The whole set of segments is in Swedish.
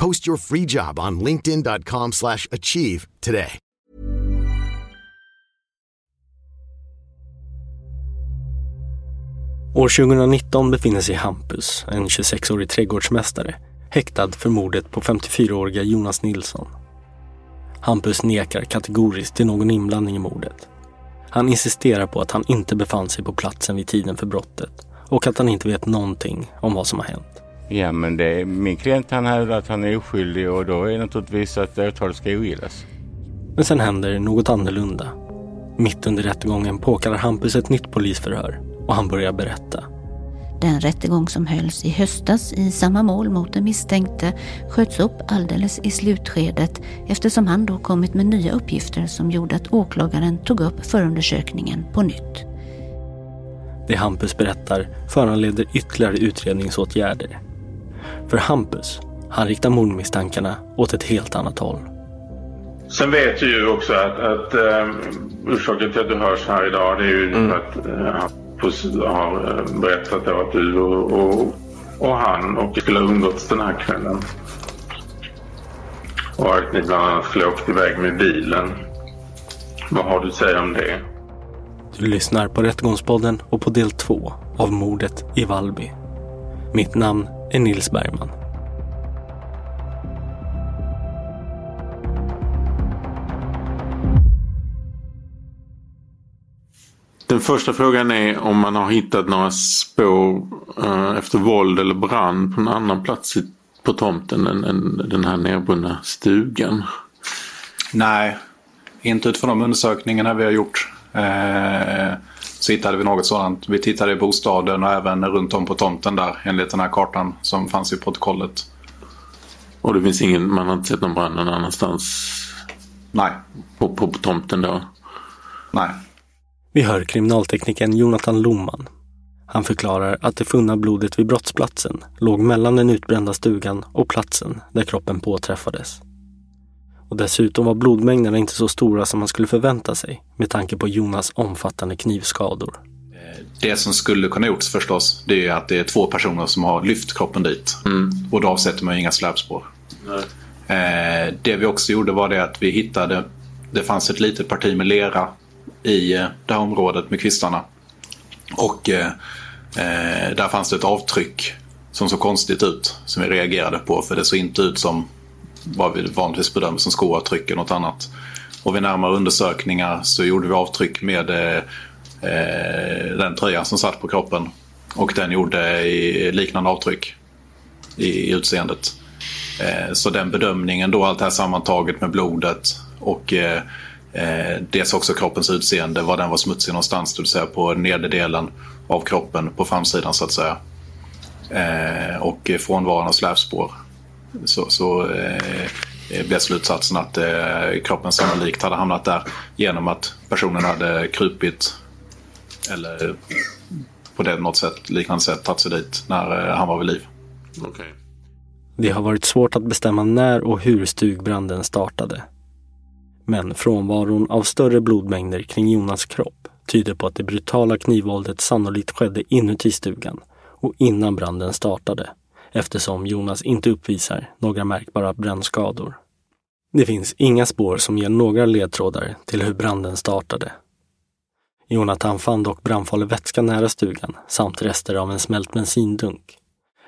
Post your free job on linkedin.com slash achieve today. År 2019 befinner sig Hampus, en 26-årig trädgårdsmästare, häktad för mordet på 54-åriga Jonas Nilsson. Hampus nekar kategoriskt till någon inblandning i mordet. Han insisterar på att han inte befann sig på platsen vid tiden för brottet och att han inte vet någonting om vad som har hänt. Ja, men det, min klient han hävdar att han är oskyldig och då är det naturligtvis att åtalet ska ogillas. Men sen händer något annorlunda. Mitt under rättegången påkallar Hampus ett nytt polisförhör och han börjar berätta. Den rättegång som hölls i höstas i samma mål mot den misstänkte sköts upp alldeles i slutskedet eftersom han då kommit med nya uppgifter som gjorde att åklagaren tog upp förundersökningen på nytt. Det Hampus berättar föranleder ytterligare utredningsåtgärder. För Hampus, han riktar mordmisstankarna åt ett helt annat håll. Sen vet du ju också att, att um, orsaken till att du hörs här idag det är ju för att uh, Hampus har uh, berättat att du och, och, och han och skulle ha umgåtts den här kvällen. Och att ni bland annat skulle ha åkt iväg med bilen. Vad har du att säga om det? Du lyssnar på Rättegångspodden och på del två av mordet i Vallby. Mitt namn är Nils Bergman. Den första frågan är om man har hittat några spår uh, efter våld eller brand på en annan plats på tomten än, än den här nedbrunna stugan. Nej, inte utifrån de undersökningarna vi har gjort. Så hittade vi något sådant. Vi tittade i bostaden och även runt om på tomten där enligt den här kartan som fanns i protokollet. Och det finns ingen, man har inte sett någon brand någon annanstans? Nej. På, på, på tomten då? Nej. Vi hör kriminalteknikern Jonathan Lomman. Han förklarar att det funna blodet vid brottsplatsen låg mellan den utbrända stugan och platsen där kroppen påträffades. Och dessutom var blodmängderna inte så stora som man skulle förvänta sig med tanke på Jonas omfattande knivskador. Det som skulle kunna gjorts förstås, det är att det är två personer som har lyft kroppen dit. Mm. Och då avsätter man ju inga släpspår. Eh, det vi också gjorde var det att vi hittade, det fanns ett litet parti med lera i eh, det här området med kvistarna. Och eh, eh, där fanns det ett avtryck som såg konstigt ut, som vi reagerade på. För det såg inte ut som vad vi vanligtvis bedömer som skoavtryck eller något annat. Och vid närmare undersökningar så gjorde vi avtryck med eh, den tröjan som satt på kroppen. Och den gjorde i liknande avtryck i, i utseendet. Eh, så den bedömningen då, allt det här sammantaget med blodet och eh, eh dels också kroppens utseende, var den var smutsig någonstans, det vill säga på nederdelen av kroppen på framsidan så att säga. Eh, och frånvaron av släpspår så, så eh, blev slutsatsen att eh, kroppen sannolikt hade hamnat där genom att personen hade krupit eller på det något sätt, liknande sätt tagit sig dit när eh, han var vid liv. Okay. Det har varit svårt att bestämma när och hur stugbranden startade. Men frånvaron av större blodmängder kring Jonas kropp tyder på att det brutala knivvåldet sannolikt skedde inuti stugan och innan branden startade eftersom Jonas inte uppvisar några märkbara brännskador. Det finns inga spår som ger några ledtrådar till hur branden startade. Jonathan fann dock brandfarlig vätska nära stugan samt rester av en smält bensindunk.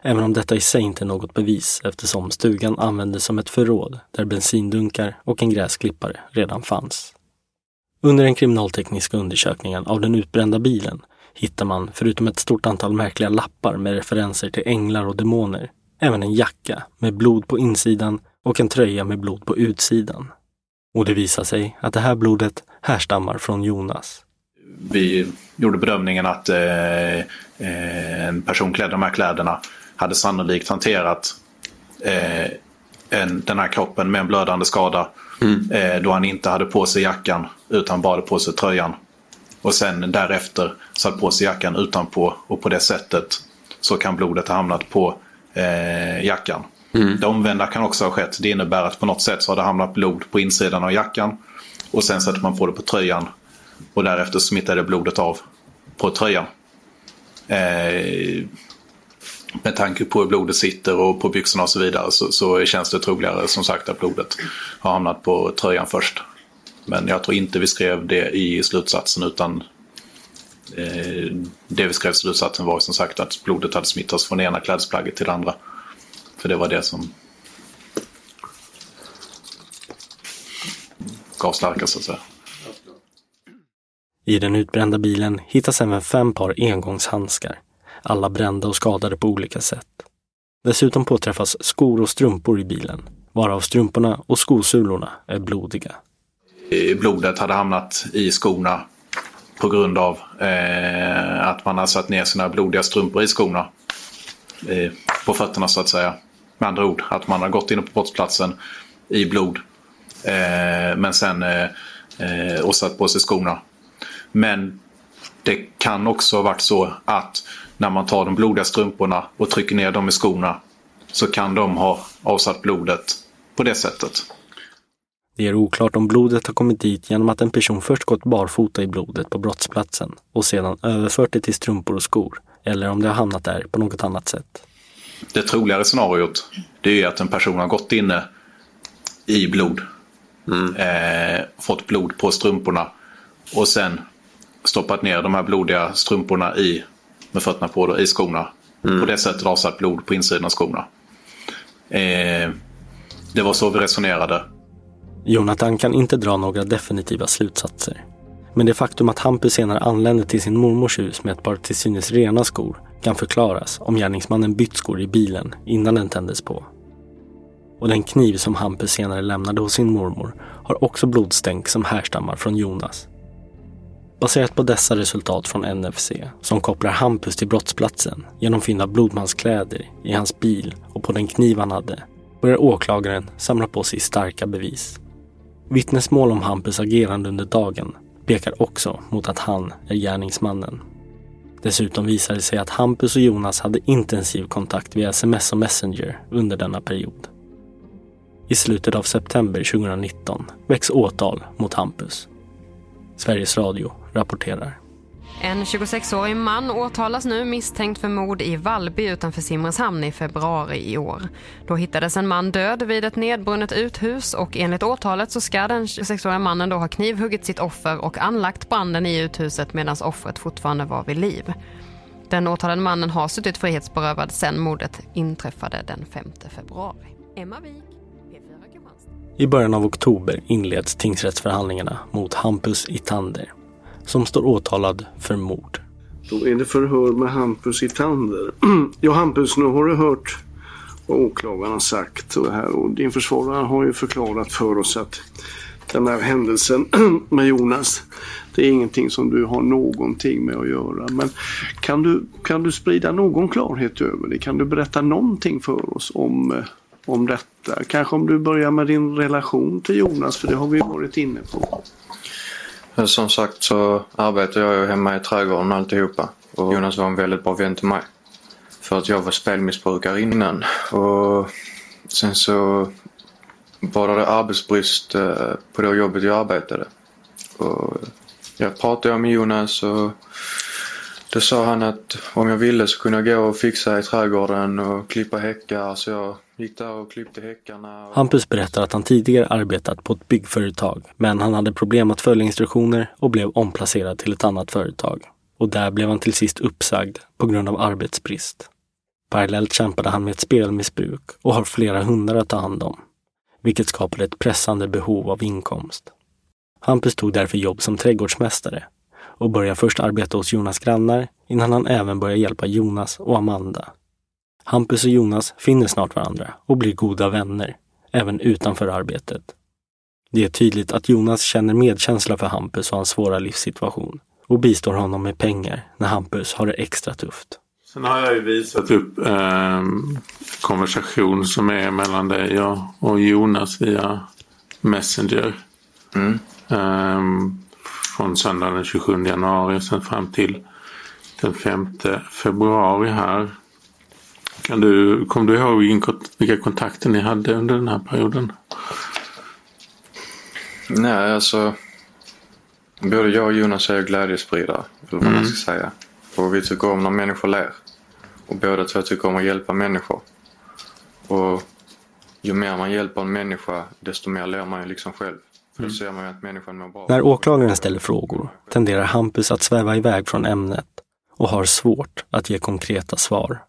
Även om detta i sig inte är något bevis eftersom stugan användes som ett förråd där bensindunkar och en gräsklippare redan fanns. Under den kriminaltekniska undersökningen av den utbrända bilen hittar man, förutom ett stort antal märkliga lappar med referenser till änglar och demoner, även en jacka med blod på insidan och en tröja med blod på utsidan. Och det visar sig att det här blodet härstammar från Jonas. Vi gjorde bedömningen att eh, en person klädd i de här kläderna hade sannolikt hanterat eh, en, den här kroppen med en blödande skada. Mm. Eh, då han inte hade på sig jackan utan bara på sig tröjan. Och sen därefter satt på sig jackan utanpå och på det sättet så kan blodet ha hamnat på eh, jackan. Mm. Det omvända kan också ha skett. Det innebär att på något sätt så har det hamnat blod på insidan av jackan. Och sen sätter man på det på tröjan. Och därefter smittade blodet av på tröjan. Eh, med tanke på hur blodet sitter och på byxorna och så vidare så, så känns det troligare som sagt att blodet har hamnat på tröjan först. Men jag tror inte vi skrev det i slutsatsen utan eh, det vi skrev i slutsatsen var som sagt att blodet hade smittats från det ena klädesplagget till det andra. För det var det som gav starkast så att säga. I den utbrända bilen hittas även fem par engångshandskar, alla brända och skadade på olika sätt. Dessutom påträffas skor och strumpor i bilen, varav strumporna och skosulorna är blodiga. Blodet hade hamnat i skorna på grund av eh, att man hade satt ner sina blodiga strumpor i skorna. Eh, på fötterna så att säga. Med andra ord, att man har gått in på brottsplatsen i blod. Eh, men sen eh, eh, och satt på sig skorna. Men det kan också ha varit så att när man tar de blodiga strumporna och trycker ner dem i skorna så kan de ha avsatt blodet på det sättet. Det är oklart om blodet har kommit dit genom att en person först gått barfota i blodet på brottsplatsen och sedan överfört det till strumpor och skor, eller om det har hamnat där på något annat sätt. Det troligare scenariot det är att en person har gått inne i blod, mm. eh, fått blod på strumporna och sen stoppat ner de här blodiga strumporna i, med fötterna på då, i skorna. Mm. På det sättet avsatt blod på insidan av skorna. Eh, det var så vi resonerade. Jonathan kan inte dra några definitiva slutsatser. Men det faktum att Hampus senare anlände till sin mormors hus med ett par till synes rena skor kan förklaras om gärningsmannen bytt skor i bilen innan den tändes på. Och den kniv som Hampus senare lämnade hos sin mormor har också blodstänk som härstammar från Jonas. Baserat på dessa resultat från NFC, som kopplar Hampus till brottsplatsen genom fynd av blodmanskläder i hans bil och på den kniv han hade, börjar åklagaren samla på sig starka bevis. Vittnesmål om Hampus agerande under dagen pekar också mot att han är gärningsmannen. Dessutom visar det sig att Hampus och Jonas hade intensiv kontakt via sms och Messenger under denna period. I slutet av september 2019 väcks åtal mot Hampus. Sveriges Radio rapporterar. En 26-årig man åtalas nu misstänkt för mord i Vallby utanför Simrishamn i februari i år. Då hittades en man död vid ett nedbrunnet uthus och enligt åtalet så ska den 26-åriga mannen då ha knivhuggit sitt offer och anlagt branden i uthuset medan offret fortfarande var vid liv. Den åtalade mannen har suttit frihetsberövad sedan mordet inträffade den 5 februari. Emma Wik, P4 I början av oktober inleds tingsrättsförhandlingarna mot Hampus Itander som står åtalad för mord. Då är det förhör med Hampus Itander. ja Hampus, nu har du hört vad åklagaren har sagt och, här, och din försvarare har ju förklarat för oss att den här händelsen med Jonas, det är ingenting som du har någonting med att göra. Men kan du, kan du sprida någon klarhet över det? Kan du berätta någonting för oss om, eh, om detta? Kanske om du börjar med din relation till Jonas, för det har vi varit inne på. Som sagt så arbetar jag ju hemma i trädgården och alltihopa. Och Jonas var en väldigt bra vän till mig. För att jag var spelmissbrukare innan. Och sen så var det arbetsbrist eh, på det jobbet jag arbetade. Och jag pratade med Jonas och då sa han att om jag ville så kunde jag gå och fixa i trädgården och klippa häckar. Så jag gick där och klippte häckarna. Och... Hampus berättar att han tidigare arbetat på ett byggföretag, men han hade problem att följa instruktioner och blev omplacerad till ett annat företag. Och där blev han till sist uppsagd på grund av arbetsbrist. Parallellt kämpade han med ett spelmissbruk och har flera hundar att ta hand om, vilket skapade ett pressande behov av inkomst. Hampus tog därför jobb som trädgårdsmästare och började först arbeta hos Jonas grannar innan han även började hjälpa Jonas och Amanda. Hampus och Jonas finner snart varandra och blir goda vänner, även utanför arbetet. Det är tydligt att Jonas känner medkänsla för Hampus och hans svåra livssituation och bistår honom med pengar när Hampus har det extra tufft. Sen har jag ju visat upp eh, konversation som är mellan dig och, och Jonas via Messenger. Mm. Eh, från söndagen den 27 januari och sen fram till den 5 februari här. Kan du, kom du ihåg vilka kontakter ni hade under den här perioden? Nej, alltså. Både jag och Jonas är glädjespridare, eller vad man Mm. ska säga. Och vi tycker om när människor ler. Och båda två tycker om att hjälpa människor. Och ju mer man hjälper en människa, desto mer ler man ju liksom själv. För då Mm. ser man att människan mår bra. När åklagaren ställer frågor tenderar Hampus att sväva iväg från ämnet och har svårt att ge konkreta svar.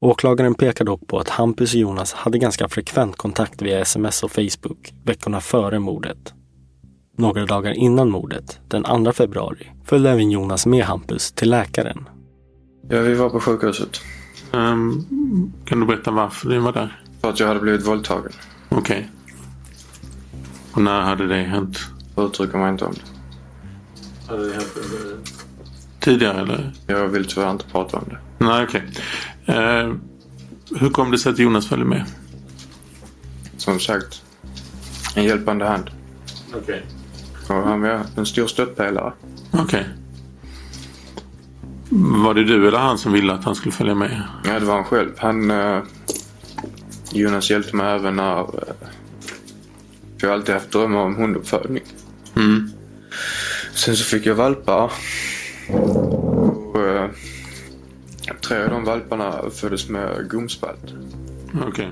Åklagaren pekar dock på att Hampus och Jonas hade ganska frekvent kontakt via sms och Facebook veckorna före mordet. Några dagar innan mordet, den 2 februari, följde även Jonas med Hampus till läkaren. Ja, vi var på sjukhuset. Ehm, kan du berätta varför ni var där? För att jag hade blivit våldtagen. Okej. Och när hade det hänt? Jag uttrycker mig inte om det. Hade det hänt tidigare eller? Jag vill tyvärr inte prata om det. Nej, okej. Eh, hur kom det sig att Jonas följde med? Som sagt, en hjälpande hand. Okej. Och han var en stor stöttpelare. Okej. Var det du eller han som ville att han skulle följa med? Ja, det var han själv. Han... Eh, Jonas hjälpte mig även när... För jag har alltid haft drömmar om hunduppfödning. Mm. Sen så fick jag valpar. Och, eh, tre av de valparna föddes med gomspalt. Okej.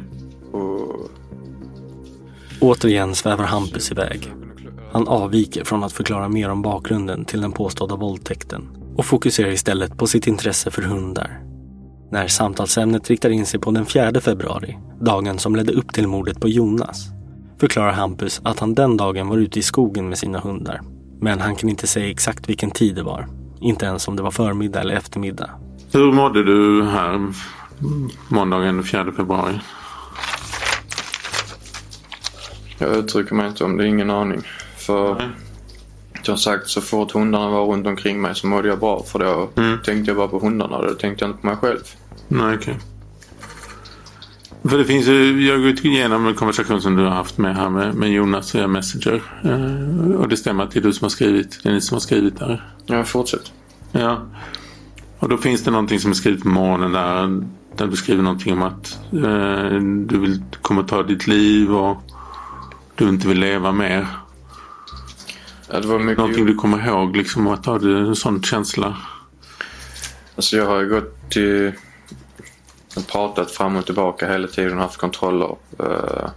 Och Återigen svävar Hampus iväg. Han avviker från att förklara mer om bakgrunden till den påstådda våldtäkten och fokuserar istället på sitt intresse för hundar. När samtalsämnet riktar in sig på den 4 februari, dagen som ledde upp till mordet på Jonas, förklarar Hampus att han den dagen var ute i skogen med sina hundar. Men han kan inte säga exakt vilken tid det var. Inte ens om det var förmiddag eller eftermiddag. Hur mådde du här måndagen den 4 februari? jag uttrycker mig inte om det, ingen aning. För som sagt, så fort hundarna var runt omkring mig så mådde jag bra. För då tänkte jag bara på hundarna. Då tänkte jag inte på mig själv. Nej, okej. För det finns ju, jag har gått igenom en konversation som du har haft med här med, med Jonas via Messenger. Eh, och det stämmer att det är du som har skrivit, det är ni som har skrivit där. Ja, fortsätt. Ja. Och då finns det någonting som är skrivet på morgonen där, där du skriver någonting om att eh, du vill komma ta ditt liv och du inte vill leva mer. Ja, det var mycket... Någonting du kommer ihåg, liksom att ha du en sån känsla? Alltså jag har ju gått till... och pratat fram och tillbaka hela tiden. Haft kontroller. Uh,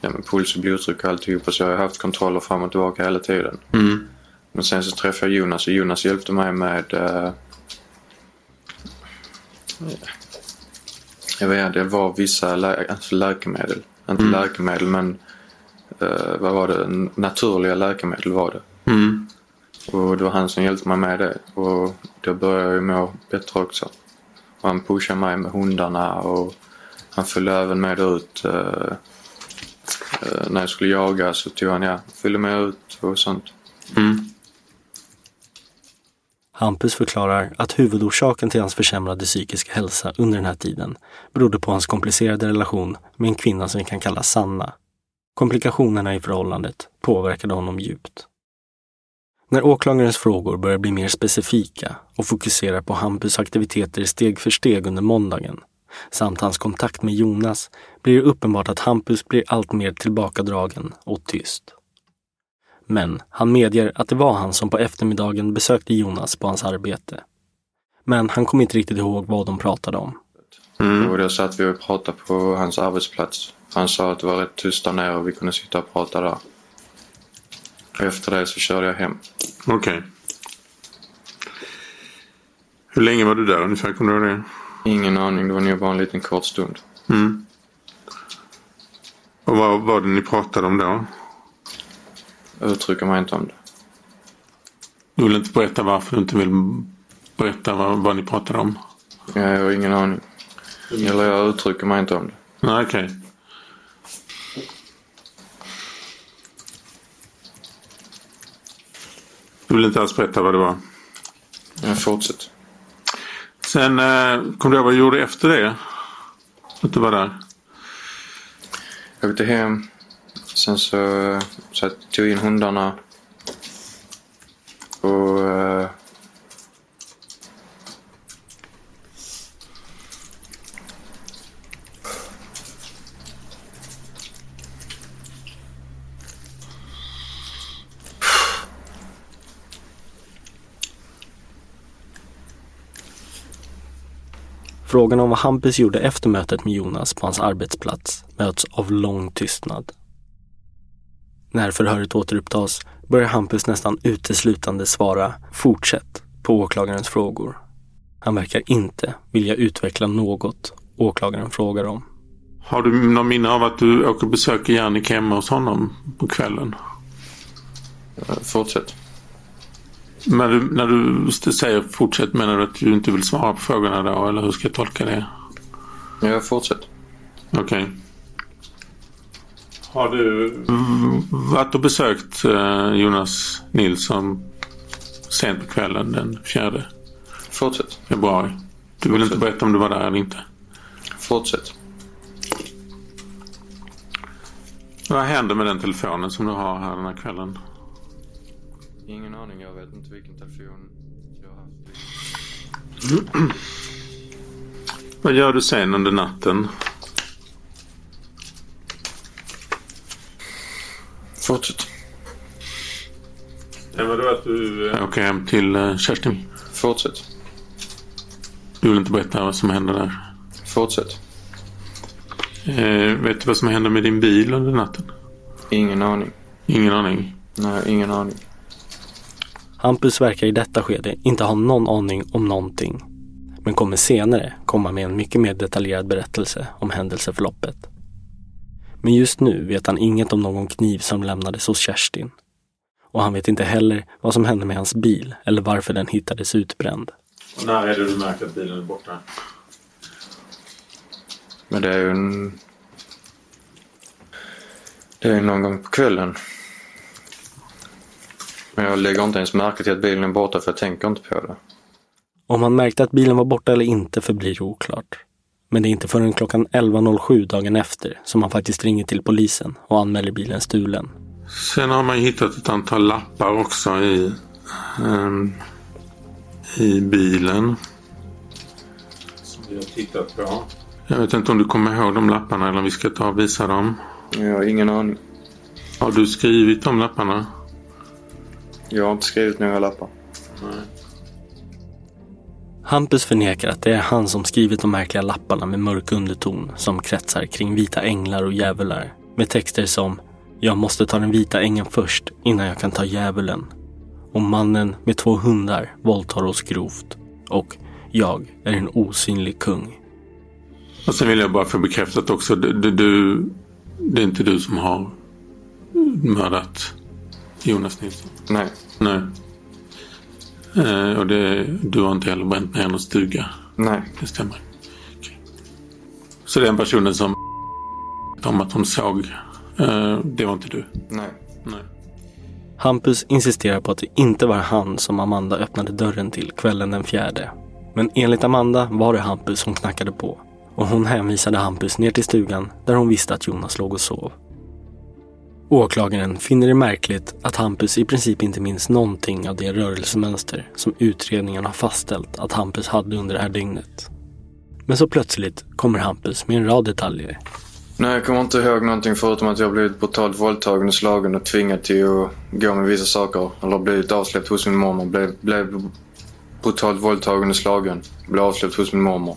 ja, med puls och blodtryck och alltihopa. Så jag har haft kontroller fram och tillbaka hela tiden. Mm. Men sen så träffade jag Jonas och Jonas hjälpte mig med... Uh, jag vet inte, det var vissa lä alltså läkemedel. Inte Mm. läkemedel men uh, vad var det? Naturliga läkemedel var det. Mm. Och det var han som hjälpte mig med det. Och då började jag må bättre också. Och han pushade mig med hundarna och han följde även med ut. Uh, uh, när jag skulle jaga så tog han, ja, följde med ut och sånt. Mm. Hampus förklarar att huvudorsaken till hans försämrade psykiska hälsa under den här tiden berodde på hans komplicerade relation med en kvinna som vi kan kalla Sanna. Komplikationerna i förhållandet påverkade honom djupt. När åklagarens frågor börjar bli mer specifika och fokuserar på Hampus aktiviteter steg för steg under måndagen samt hans kontakt med Jonas blir det uppenbart att Hampus blir allt mer tillbakadragen och tyst. Men han medger att det var han som på eftermiddagen besökte Jonas på hans arbete. Men han kom inte riktigt ihåg vad de pratade om. Mm. Och då satt vi och pratade på hans arbetsplats. Han sa att det var rätt tyst där nere och vi kunde sitta och prata där. Och efter det så körde jag hem. Okej. Hur länge var du där ungefär? Kommer du ihåg det? Ingen aning, det var nog bara en liten kort stund. Mm. Och vad var det ni pratade om då? Jag uttrycker mig inte om det. Du vill inte berätta varför du inte vill berätta vad, vad ni pratade om? Jag har ingen aning. Eller jag uttrycker mig inte om det. Nej, okej. Okay. Du vill inte alls berätta vad det var? Jag fortsätter. Sen eh, kom du ihåg vad du gjorde efter det? Att du var där? Jag åkte hem. Sen så, så jag tog in hundarna. Och Frågan om vad Hampus gjorde efter mötet med Jonas på hans arbetsplats möts av lång tystnad. När förhöret återupptas börjar Hampus nästan uteslutande svara “fortsätt” på åklagarens frågor. Han verkar inte vilja utveckla något åklagaren frågar om. Har du någon minne av att du åker och besöker Jannik hemma hos honom på kvällen? Fortsätt. Men du, när du säger fortsätt menar du att du inte vill svara på frågorna då? Eller hur ska jag tolka det? Ja, fortsätt. Okej. Okay. Har du varit och besökt eh, Jonas Nilsson sent på kvällen den fjärde? Fortsätt. Februari. Du vill Fortsätt. inte berätta om du var där eller inte? Fortsätt. Vad händer med den telefonen som du har här den här kvällen? Ingen aning, jag vet inte vilken telefon jag har haft. Vad gör du sen under natten? Fortsätt. Det var då att du äh, åker hem till äh, Kerstin? Fortsätt. Du vill inte berätta vad som händer där? Fortsätt. Eh, vet du vad som hände med din bil under natten? Ingen aning. Ingen aning? Nej, ingen aning. Hampus verkar i detta skede inte ha någon aning om någonting. Men kommer senare komma med en mycket mer detaljerad berättelse om händelseförloppet. Men just nu vet han inget om någon kniv som lämnades hos Kerstin. Och han vet inte heller vad som hände med hans bil eller varför den hittades utbränd. Och när är det du märker att bilen är borta? Men det är ju en... Det är någon gång på kvällen. Men jag lägger inte ens märke till att bilen är borta för jag tänker inte på det. Om han märkte att bilen var borta eller inte förblir oklart. Men det är inte förrän klockan 11.07 dagen efter som han faktiskt ringer till polisen och anmäler bilen stulen. Sen har man hittat ett antal lappar också i, um, i bilen. Som vi har tittat på. Jag vet inte om du kommer ihåg de lapparna eller om vi ska ta och visa dem. Jag har ingen aning. Har du skrivit de lapparna? Jag har inte skrivit några lappar. Nej. Hampus förnekar att det är han som skrivit de märkliga lapparna med mörk underton som kretsar kring vita änglar och djävular. Med texter som “Jag måste ta den vita ängeln först innan jag kan ta djävulen” och “Mannen med två hundar våldtar oss grovt” och “Jag är en osynlig kung”. Och sen vill jag bara få bekräftat också, du, du, det är inte du som har mördat Jonas Nilsson? Nej. Nej. Eh, och det, du har inte heller bränt ner någon stuga? Nej. Det stämmer. Okay. Så den personen som om att hon såg, eh, det var inte du? Nej. Nej. Hampus insisterar på att det inte var han som Amanda öppnade dörren till kvällen den fjärde. Men enligt Amanda var det Hampus som knackade på. Och hon hänvisade Hampus ner till stugan där hon visste att Jonas låg och sov. Åklagaren finner det märkligt att Hampus i princip inte minns någonting av det rörelsemönster som utredningen har fastställt att Hampus hade under det här dygnet. Men så plötsligt kommer Hampus med en rad detaljer. Nej, jag kommer inte ihåg någonting förutom att jag blivit brutalt våldtagen och slagen och tvingad till att gå med vissa saker. Eller blivit avsläppt hos min mormor. Blev, blev brutalt våldtagen och slagen. Blev avsläppt hos min mormor.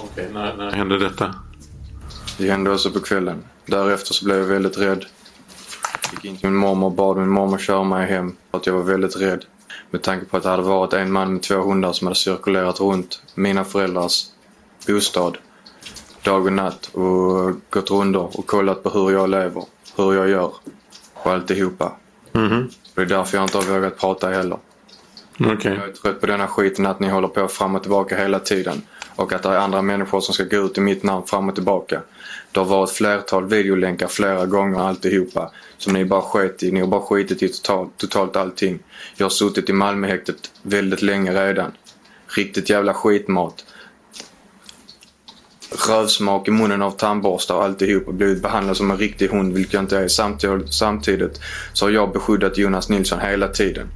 Okej, när, när hände detta? Det hände också på kvällen. Därefter så blev jag väldigt rädd. Gick in till min mormor och bad min mormor köra mig hem för att jag var väldigt rädd. Med tanke på att det hade varit en man med två hundar som hade cirkulerat runt mina föräldrars bostad dag och natt och gått runder och kollat på hur jag lever, hur jag gör. och alltihopa. Mhm. Det är därför jag inte har vågat prata heller. Okej. Jag är trött på denna skiten att ni håller på fram och tillbaka hela tiden. Och att det är andra människor som ska gå ut i mitt namn fram och tillbaka. Det har varit flertal videolänkar flera gånger alltihopa. Som ni bara sket i. Ni har bara skitit i totalt, totalt allting. Jag har suttit i Malmöhäktet väldigt länge redan. Riktigt jävla skitmat. Rövsmak i munnen av tandborstar och alltihop och blivit behandlad som en riktig hund, vilket jag inte är. Samtidigt, samtidigt så har jag beskyddat Jonas Nilsson hela tiden.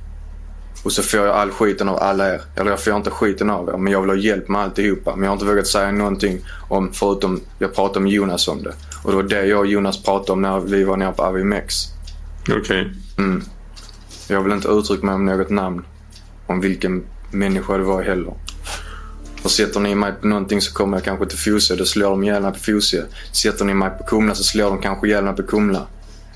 Och så får jag all skiten av alla er. Eller jag får inte skiten av er, men jag vill ha hjälp med alltihopa. Men jag har inte vågat säga någonting om, förutom jag pratade med Jonas om det. Och det var det jag och Jonas pratade om när vi var nere på Avimex. Okej. Mm. Jag vill inte uttrycka mig om något namn. Om vilken människa det var heller. Och sätter ni mig på någonting så kommer jag kanske till Fosie. Då slår de ihjäl mig på Fosie. Sätter ni mig på Kumla så slår de kanske ihjäl mig på Kumla.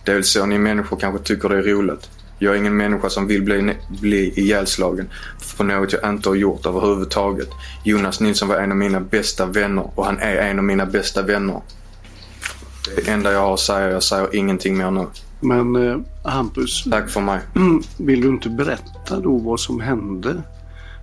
Det är väl så ni människor kanske tycker det är roligt. Jag är ingen människa som vill bli, bli ihjälslagen för något jag inte har gjort överhuvudtaget. Jonas Nilsson var en av mina bästa vänner och han är en av mina bästa vänner. Det enda jag har att säga, jag säger ingenting mer nu. Men eh, Hampus, Tack för mig. mm, vill du inte berätta då vad som hände?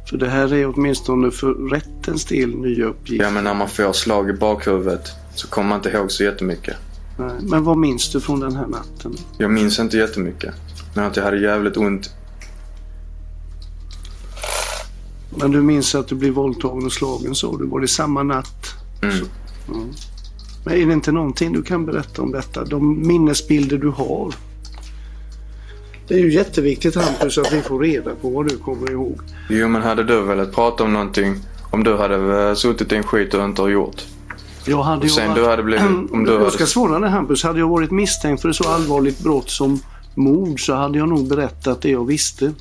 För det här är åtminstone för rättens del nya uppgifter. Ja men när man får slag i bakhuvudet så kommer man inte ihåg så jättemycket. Nej, Men vad minns du från den här natten? Jag minns inte jättemycket. Men att jag hade jävligt ont. Men du minns att du blev våldtagen och slagen sa du. Var det samma natt? Mm. Mm. Men är det inte någonting du kan berätta om detta? De minnesbilder du har. Det är ju jätteviktigt Hampus att vi får reda på vad du kommer ihåg. Jo men hade du velat prata om någonting om du hade eh, suttit i en skit du inte har gjort? Jag hade Och varit- du hade blivit... Om du jag hade... ska svara dig Hampus. Hade jag varit misstänkt för ett så allvarligt brott som mord så hade jag nog berättat det jag visste.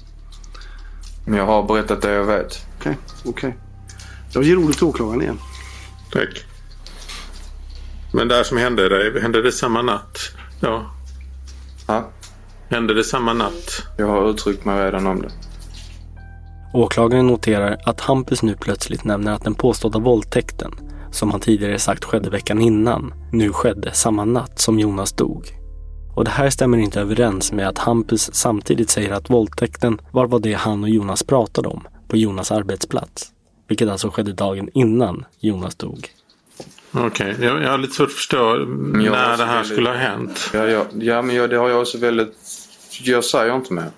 Men jag har berättat det jag vet. Okej, okej. Jag ger ordet till åklagaren igen. Tack. Men det här som hände dig, hände det samma natt? Ja. Ja. Hände det samma natt? Jag har uttryckt mig redan om det. Åklagaren noterar att Hampus nu plötsligt nämner att den påstådda våldtäkten, som han tidigare sagt skedde veckan innan, nu skedde samma natt som Jonas dog. Och det här stämmer inte överens med att Hampus samtidigt säger att våldtäkten var vad det han och Jonas pratade om på Jonas arbetsplats. Vilket alltså skedde dagen innan Jonas dog. Okej, jag, jag har lite svårt att förstå jag när det här väldigt- skulle ha hänt. Ja, ja, ja men jag, det har jag också väldigt... Jag säger inte mer.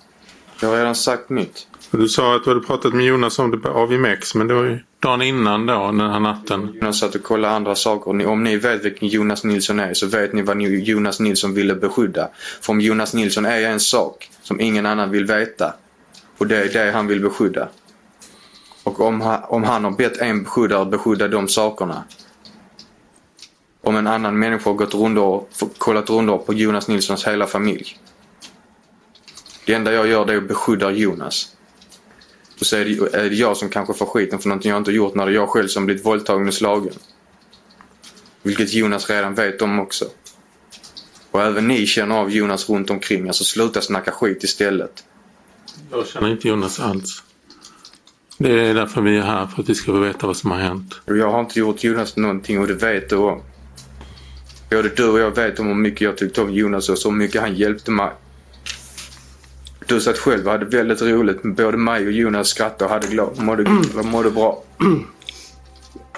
Jag har redan sagt mitt. Du sa att du hade pratat med Jonas om det på AVMX, men det var ju dagen innan då, den här natten. Jonas satt och kollade andra saker. Om ni vet vilken Jonas Nilsson är så vet ni vad Jonas Nilsson ville beskydda. För om Jonas Nilsson är en sak som ingen annan vill veta och det är det han vill beskydda. Och om han, om han har bett en beskyddare beskydda de sakerna. Om en annan människa har gått rundor, kollat rundor på Jonas Nilssons hela familj. Det enda jag gör det är att beskydda Jonas. Och så är det, är det jag som kanske får skiten för någonting jag inte gjort när det är jag själv som blivit våldtagen och slagen. Vilket Jonas redan vet om också. Och även ni känner av Jonas runt omkring er så sluta snacka skit istället. Jag känner inte Jonas alls. Det är därför vi är här, för att vi ska få veta vad som har hänt. Jag har inte gjort Jonas någonting och det vet du om. Både du och jag vet om hur mycket jag tyckte om Jonas och så mycket han hjälpte mig. Du satt själv och hade väldigt roligt både mig och Jonas skrattade och hade glad, mådde, mådde bra.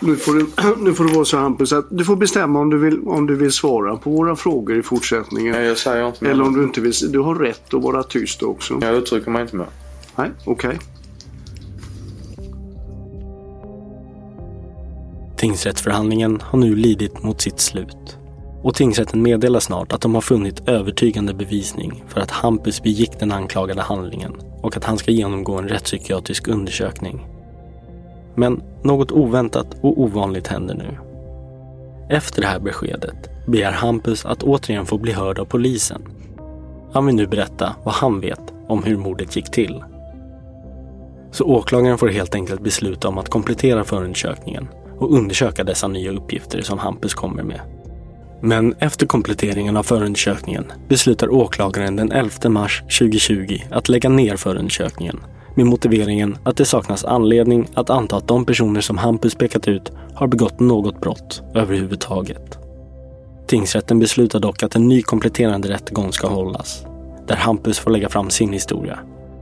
Nu får, du, nu får det vara så Hampus att du får bestämma om du vill, om du vill svara på våra frågor i fortsättningen. Nej, jag säger inte mer. Eller om du inte vill. Du har rätt att vara tyst också. Jag uttrycker mig inte mer. Nej, okej. Tingsrättsförhandlingen har nu lidit mot sitt slut. Och tingsrätten meddelar snart att de har funnit övertygande bevisning för att Hampus begick den anklagade handlingen och att han ska genomgå en rättspsykiatrisk undersökning. Men något oväntat och ovanligt händer nu. Efter det här beskedet begär Hampus att återigen få bli hörd av polisen. Han vill nu berätta vad han vet om hur mordet gick till. Så åklagaren får helt enkelt besluta om att komplettera förundersökningen och undersöka dessa nya uppgifter som Hampus kommer med. Men efter kompletteringen av förundersökningen beslutar åklagaren den 11 mars 2020 att lägga ner förundersökningen med motiveringen att det saknas anledning att anta att de personer som Hampus pekat ut har begått något brott överhuvudtaget. Tingsrätten beslutar dock att en ny kompletterande rättegång ska hållas där Hampus får lägga fram sin historia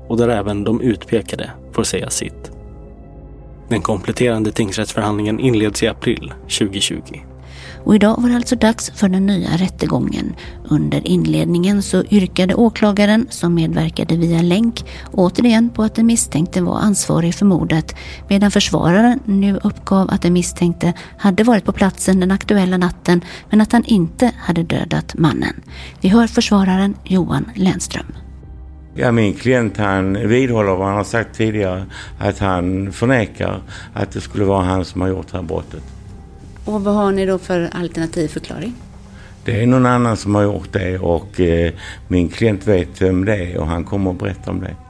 och där även de utpekade får säga sitt. Den kompletterande tingsrättsförhandlingen inleds i april 2020. Och idag var det alltså dags för den nya rättegången. Under inledningen så yrkade åklagaren, som medverkade via länk, återigen på att den misstänkte var ansvarig för mordet, medan försvararen nu uppgav att den misstänkte hade varit på platsen den aktuella natten, men att han inte hade dödat mannen. Vi hör försvararen Johan Länström. Ja, min klient han vidhåller vad han har sagt tidigare, att han förnekar att det skulle vara han som har gjort det här brottet. Och vad har ni då för alternativ förklaring? Det är någon annan som har gjort det och eh, min klient vet vem det är och han kommer att berätta om det.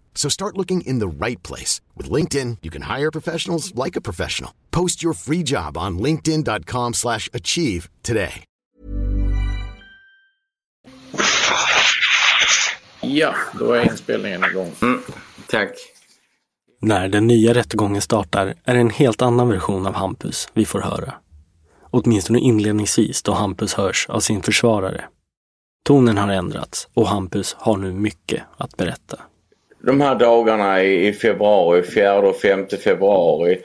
So start looking in the right place. With LinkedIn, you can hire professionals like a professional. Post your free job on linkedin.com slash achieve today. Ja, då är inspelningen igång. Mm, tack. När den nya rättegången startar är det en helt annan version av Hampus vi får höra. Åtminstone inledningsvis då Hampus hörs av sin försvarare. Tonen har ändrats och Hampus har nu mycket att berätta. De här dagarna i februari, 4 och 5 februari,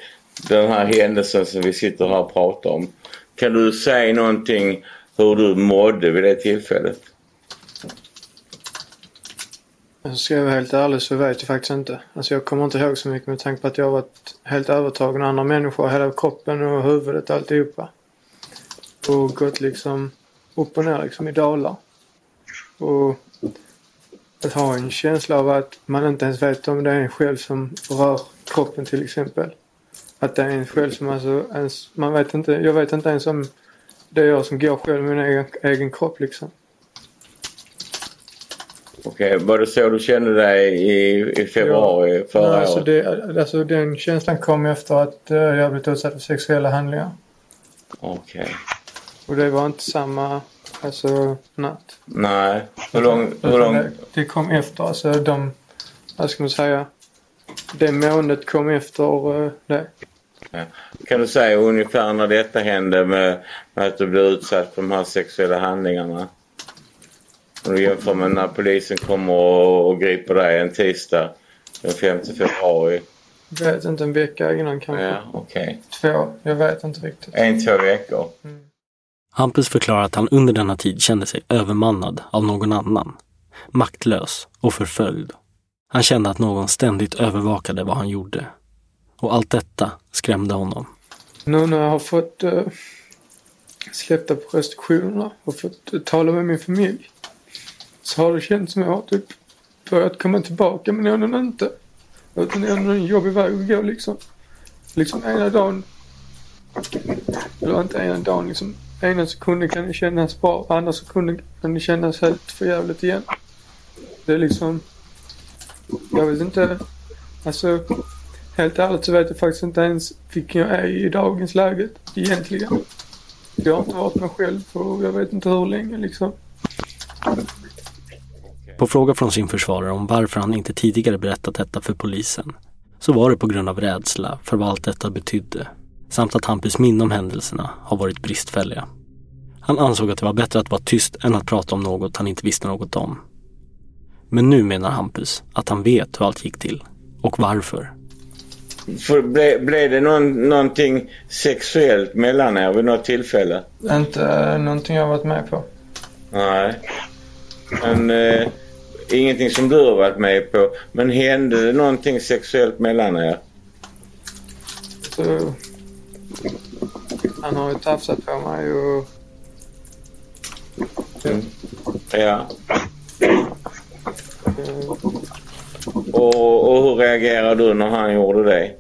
den här händelsen som vi sitter här och pratar om. Kan du säga någonting hur du mådde vid det tillfället? Alltså, ska jag vara helt ärlig så vet jag faktiskt inte. Alltså jag kommer inte ihåg så mycket med tanke på att jag har varit helt övertagen av andra människor. Hela kroppen och huvudet alltihopa. Och gått liksom upp och ner liksom i dalar. Och att ha en känsla av att man inte ens vet om det är en själv som rör kroppen till exempel. Att det är en själv som alltså ens, man vet inte, jag vet inte ens om det är jag som går själv med min egen, egen kropp liksom. Okej, var det så du kände dig i, i februari ja, förra nej, alltså, året? det, alltså den känslan kom efter att uh, jag blivit utsatt för sexuella handlingar. Okej. Och det var inte samma alltså, natt. Nej. Hur lång... Hur lång... Det, det kom efter. Alltså de, vad ska man säga, det månet kom efter uh, det. Ja. Kan du säga ungefär när detta hände med, med att du blev utsatt för de här sexuella handlingarna? Om du jämför med när polisen kommer och, och griper dig en tisdag den 5 februari. Jag vet inte, en vecka innan kanske. Ja, okej. Två, jag vet inte riktigt. En, två veckor. Hampus förklarar att han under denna tid kände sig övermannad av någon annan. Maktlös och förföljd. Han kände att någon ständigt övervakade vad han gjorde. Och allt detta skrämde honom. Nu när jag har fått eh, uh, släppta på restriktionerna och fått uh, tala med min familj så har det känts som jag har typ börjat komma tillbaka men ändå inte. Utan det är ändå en jobbig väg att gå liksom. Liksom ena dagen, eller inte ena dagen liksom. Ena sekunden kan det kännas bra, andra sekunden kan det kännas helt förjävligt igen. Det är liksom, jag vet inte, alltså helt ärligt så vet jag faktiskt inte ens vilken jag är i dagens läge egentligen. Jag har inte varit mig själv på jag vet inte hur länge liksom. På fråga från sin försvarare om varför han inte tidigare berättat detta för polisen så var det på grund av rädsla för vad allt detta betydde samt att Hampus minne om händelserna har varit bristfälliga. Han ansåg att det var bättre att vara tyst än att prata om något han inte visste något om. Men nu menar Hampus att han vet hur allt gick till och varför. För ble, blev det någon, någonting sexuellt mellan er vid något tillfälle? Inte uh, någonting jag varit med på. Nej. Men uh, ingenting som du har varit med på. Men hände det någonting sexuellt mellan er? Så, han har ju tafsat på mig och... Mm. Ja. Och, och hur reagerade du när han gjorde det?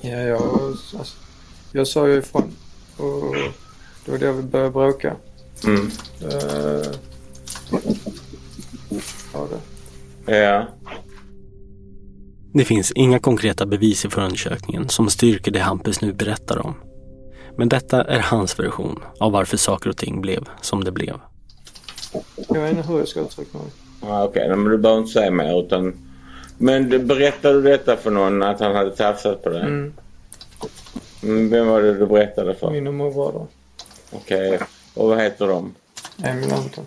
Ja, jag, alltså, jag sa ju ifrån. Och det var då vi började bråka. Mm. Uh, ja, det. Ja. Det finns inga konkreta bevis i förundersökningen som styrker det Hampus nu berättar om. Men detta är hans version av varför saker och ting blev som det blev. Jag vet inte hur jag ska uttrycka mig. Ah, Okej, okay. men du behöver inte säga mer utan... Men berättade du detta för någon att han hade tafsat på dig? Mm. Mm, Vem var det du berättade för? Min och morbröder. Okej, okay. och vad heter de? Emil Anton.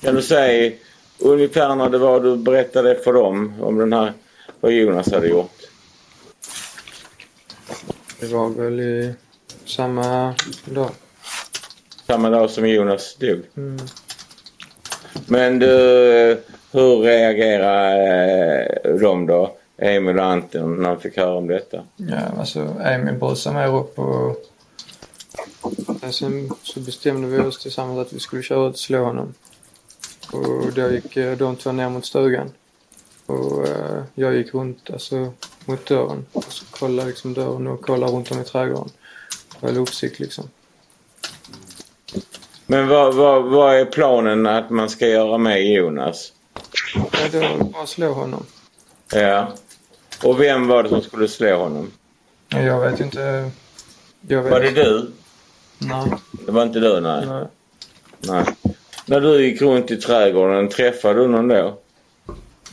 Kan du säga ungefär när det var du berättade för dem om den här, vad Jonas hade gjort? Det var väl i samma dag. Samma dag som Jonas dog? Mm. Men du, hur reagerade de då? Emil och Anton när de fick höra om detta? Ja, alltså Emil brusade mig upp och sen så bestämde vi oss tillsammans att vi skulle köra ut och slå honom. Och då gick eh, de två ner mot stugan. Och uh, jag gick runt alltså mot dörren och så kollade liksom dörren och kollade runt om i trädgården. Höll uppsikt liksom. Men vad, vad, vad är planen att man ska göra med Jonas? Ja, det var bara slå honom. Ja. Och vem var det som skulle slå honom? Jag vet inte. Jag vet. Var det du? Nej. Det var inte du, nej? Nej. nej. När du gick runt i trädgården, träffade du någon då?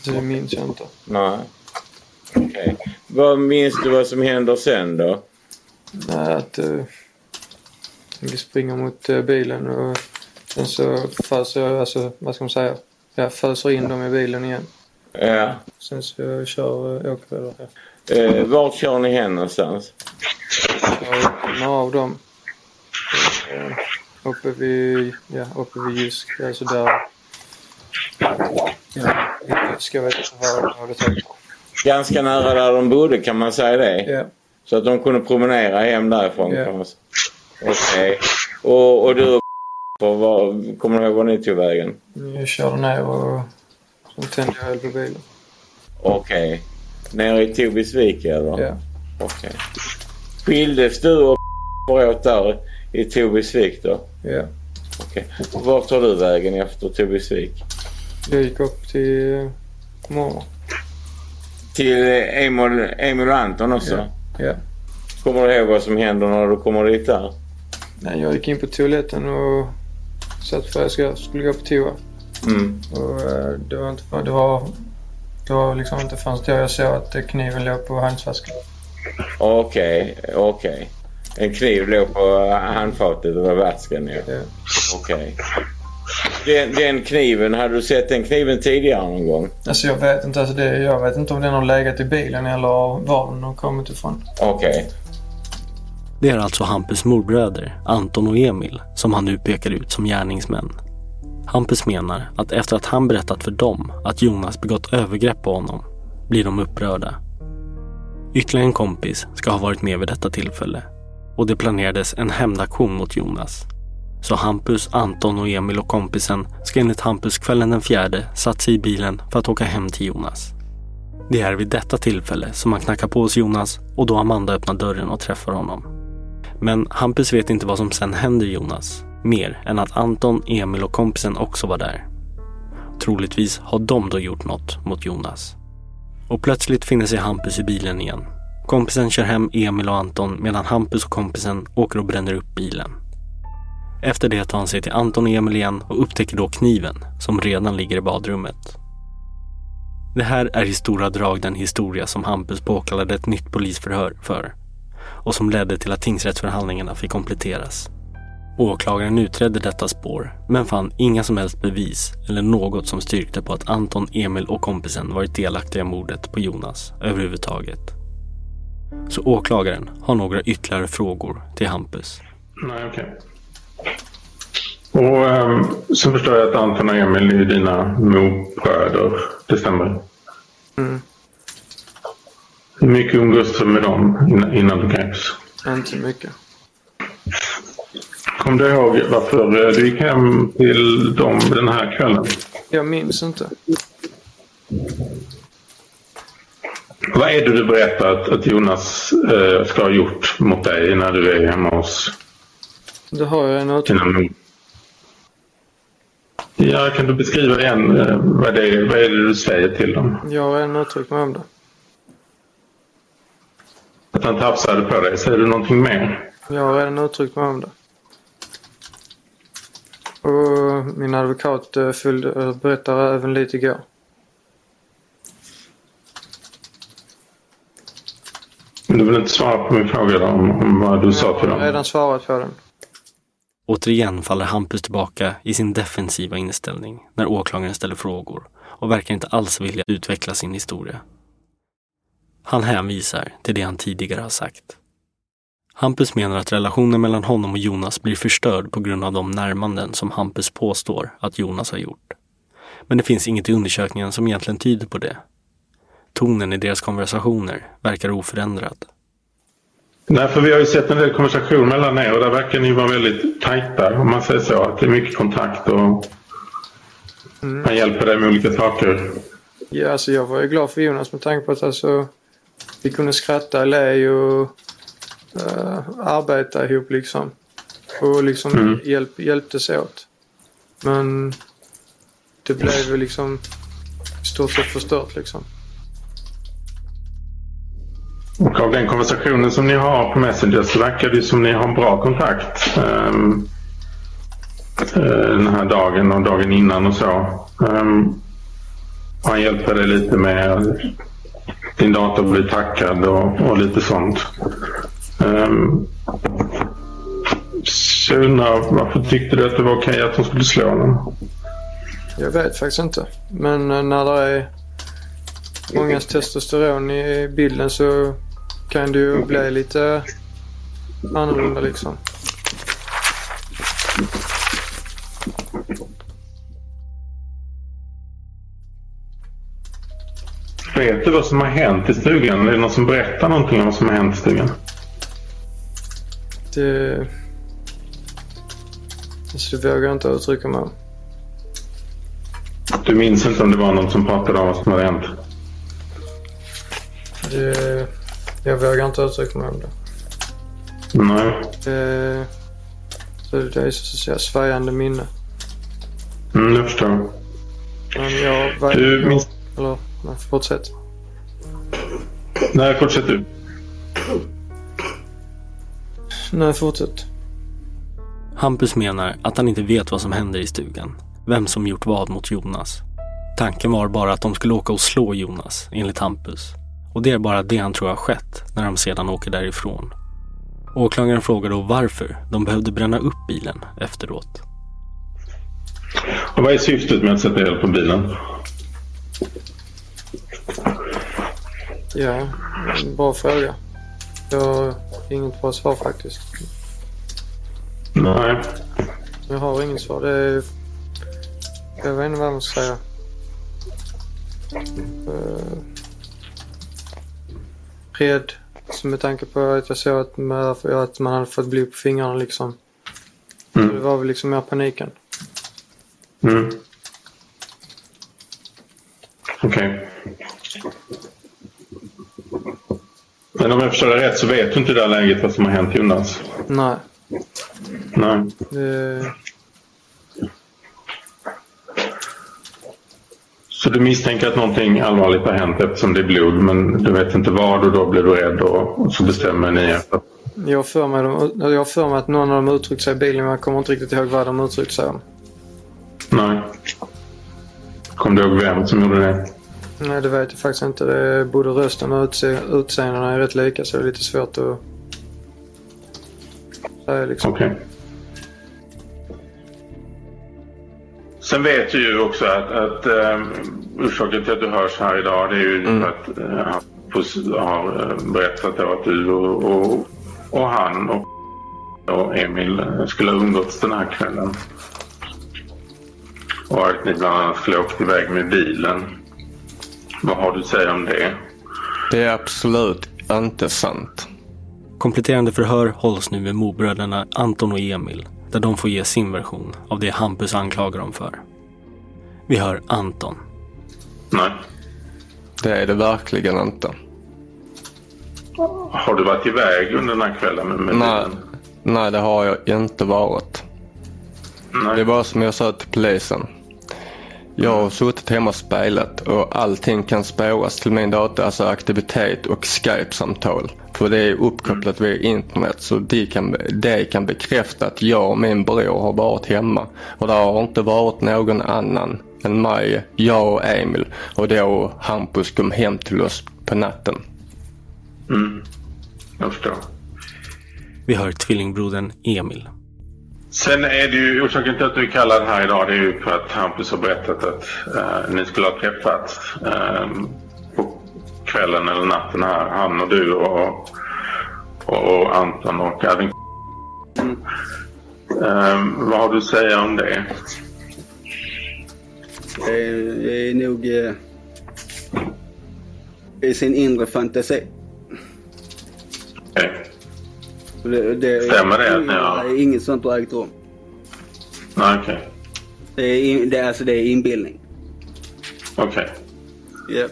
Det minns jag inte. Nej. Okej. Okay. Vad minns du vad som händer sen då? Nej, att uh, vi springer mot uh, bilen och sen så föser jag, alltså vad ska man säga, jag föser in dem i bilen igen. Ja. Sen så jag kör, uh, åker jag Eh, vart kör ni hen någonstans? Några av dem. Uh, uppe vid, ja, uppe vid Jysk, alltså där. Ja, ska jag veta vad det tänker. Ganska nära där de bodde, kan man säga det? Ja. Så att de kunde promenera hem därifrån? Ja. Okej. Okay. Och, och du och var, kommer du ihåg var ni tog vägen? Jag körde ner och sen tände jag eld på bilen. Okej. Okay. Nere i Tobisvik eller? Ja. Okej. Okay. Skildes du och åt där i Tobisvik då? Ja. Okej. Okay. Vart tar du vägen efter Tobisvik? Jag gick upp till mormor. Till Emil, Emil och Anton också? Ja. ja. Kommer du ihåg vad som händer när du kommer dit där? Nej, jag gick in på toaletten och satt för att jag skulle gå på toa. Mm. Och det var inte det var, det var liksom inte förrän då jag såg att kniven låg på handflaskan. Okej, okay, okej. Okay. En kniv låg på handfatet över vätskan ja. ja. Okej. Okay. Den, den, kniven, hade du sett den kniven tidigare någon gång? Alltså jag vet inte. Alltså det, jag vet inte om den har legat i bilen eller var den har kommit ifrån. Okej. Okay. Det är alltså Hampus morbröder, Anton och Emil, som han nu pekar ut som gärningsmän. Hampus menar att efter att han berättat för dem att Jonas begått övergrepp på honom blir de upprörda. Ytterligare en kompis ska ha varit med vid detta tillfälle och det planerades en hämndaktion mot Jonas. Så Hampus, Anton och Emil och kompisen ska enligt Hampus kvällen den fjärde satt sig i bilen för att åka hem till Jonas. Det är vid detta tillfälle som han knackar på hos Jonas och då Amanda öppnar dörren och träffar honom. Men Hampus vet inte vad som sen händer Jonas. Mer än att Anton, Emil och kompisen också var där. Troligtvis har de då gjort något mot Jonas. Och plötsligt finner sig Hampus i bilen igen. Kompisen kör hem Emil och Anton medan Hampus och kompisen åker och bränner upp bilen. Efter det tar han sig till Anton och Emil igen och upptäcker då kniven som redan ligger i badrummet. Det här är i stora drag den historia som Hampus påkallade ett nytt polisförhör för och som ledde till att tingsrättsförhandlingarna fick kompletteras. Åklagaren utredde detta spår men fann inga som helst bevis eller något som styrkte på att Anton, Emil och kompisen varit delaktiga i mordet på Jonas överhuvudtaget. Så åklagaren har några ytterligare frågor till Hampus. Nej, okej. Och um, sen förstår jag att Anton och Emil är dina morbröder. Det stämmer? Mm. Hur mycket umgås du med dem innan, innan du greps? Inte mycket. Kom du ihåg varför du gick hem till dem den här kvällen? Jag minns inte. Vad är det du berättar att, att Jonas eh, ska ha gjort mot dig när du är hemma hos Det har jag mor? Ja, kan du beskriva igen eh, vad, det är, vad är det du säger till dem? Jag har redan uttryckt mig om det. Att han tafsade på dig. Säger du någonting mer? Jag har redan uttryckt mig om det. Och min advokat eh, fyllde, eh, berättar även lite igår. Du vill inte svara på min fråga då, om, om vad du sa till Jag har dem? redan svarat på den. Återigen faller Hampus tillbaka i sin defensiva inställning när åklagaren ställer frågor och verkar inte alls vilja utveckla sin historia. Han hänvisar till det han tidigare har sagt. Hampus menar att relationen mellan honom och Jonas blir förstörd på grund av de närmanden som Hampus påstår att Jonas har gjort. Men det finns inget i undersökningen som egentligen tyder på det. Tonen i deras konversationer verkar oförändrad. Nej, för vi har ju sett en del konversation mellan er och där verkar ni vara väldigt tajta om man säger så. Att det är mycket kontakt och han hjälper dig med olika saker. Ja, alltså jag var ju glad för Jonas med tanke på att alltså, vi kunde skratta, le och uh, arbeta ihop liksom. Och liksom Mm. hjälp, hjälptes åt. Men det blev ju liksom i stort sett förstört liksom. Och av den konversationen som ni har på Messenger så verkar det som ni har en bra kontakt. Um, den här dagen och dagen innan och så. Um, han hjälper dig lite med din dator blir tackad och, och lite sånt. Um, så jag undrar, varför tyckte du att det var okej att hon skulle slå honom? Jag vet faktiskt inte. Men eh, när det är mångas testosteron i bilden så kan det ju bli lite annorlunda liksom. Vet du vad som har hänt i stugan? Är det någon som berättar någonting om vad som har hänt i stugan? Det... Så det vågar jag inte uttrycka mig om. Du minns inte om det var någon som pratade om vad som hade hänt? Det... Jag vågar inte uttrycka mig om det. Nej. det... Så det är så att säga svajande minne. Mm, jag förstår. Men jag... Var... Du minns... Eller, nej, fortsätt. Nej, fortsätt du. Nej, fortsätt. Hampus menar att han inte vet vad som händer i stugan. Vem som gjort vad mot Jonas. Tanken var bara att de skulle åka och slå Jonas, enligt Hampus. Och det är bara det han tror har skett när de sedan åker därifrån. Åklagaren frågar då varför de behövde bränna upp bilen efteråt. Och vad är syftet med att sätta eld på bilen? Ja, bra fråga. Jag har inget bra svar faktiskt. Nej. Jag har inget svar. Det är... Jag vet inte vad man ska säga. Eh, rädd. Så med tanke på att jag såg att man, att man hade fått blod på fingrarna liksom. Mm. Så det var väl liksom mer paniken. Mm. Okej. Men om jag förstår det rätt så vet du inte i det här läget vad som har hänt Jonas? Nej. Nej. Det, Så du misstänker att någonting allvarligt har hänt eftersom det är blod men du vet inte vad och då blir du rädd och, så bestämmer ni er för jag har för mig, de- jag har för mig att någon av dem uttryckt sig i bilen men jag kommer inte riktigt ihåg vad de uttryckt sig om. Nej. Kommer du ihåg vem som gjorde det? Nej, det vet jag faktiskt inte. Det är, både rösten och utse, utseendena är rätt lika så det är lite svårt att säga liksom. Okej. Sen vet du ju också att, att um, orsaken till att du hörs här idag det är ju för att uh, har uh, berättat att du och, och, och han och, och Emil uh, skulle ha umgåtts den här kvällen. Och att ni bland annat skulle ha åkt iväg med bilen. Vad har du att säga om det? Det är absolut inte sant. Kompletterande förhör hålls nu med morbröderna Anton och Emil där de får ge sin version av det Hampus anklagar dem för. Vi hör Anton. Nej. Det är det verkligen inte. Har du varit iväg under den här kvällen med, med Nej, nej, det har jag inte varit. Det är bara som jag sa till polisen. Jag har suttit hemma och spelat och allting kan spåras till min dator, alltså aktivitet och Skype-samtal. För det är uppkopplat via internet så de kan, de kan bekräfta att jag och min bror har varit hemma. Och det har inte varit någon annan än mig, jag och Emil. Och då Hampus kom hem till oss på natten. Mm. Jag förstår. Vi hör tvillingbrodern Emil. Sen är det ju orsaken till att du är kallad här idag det är ju för att Hampus har berättat att eh, ni skulle ha träffats på kvällen eller natten här. Han och du och, och, och Anton och även eh, Vad har du att säga om det? Det är, det är nog eh, i sin inre fantasi. Det, det, Stämmer det har- Nej, Inget sånt har ägt rum. Nej, okej. Det är, det, alltså, det är inbildning. Okej. Ja.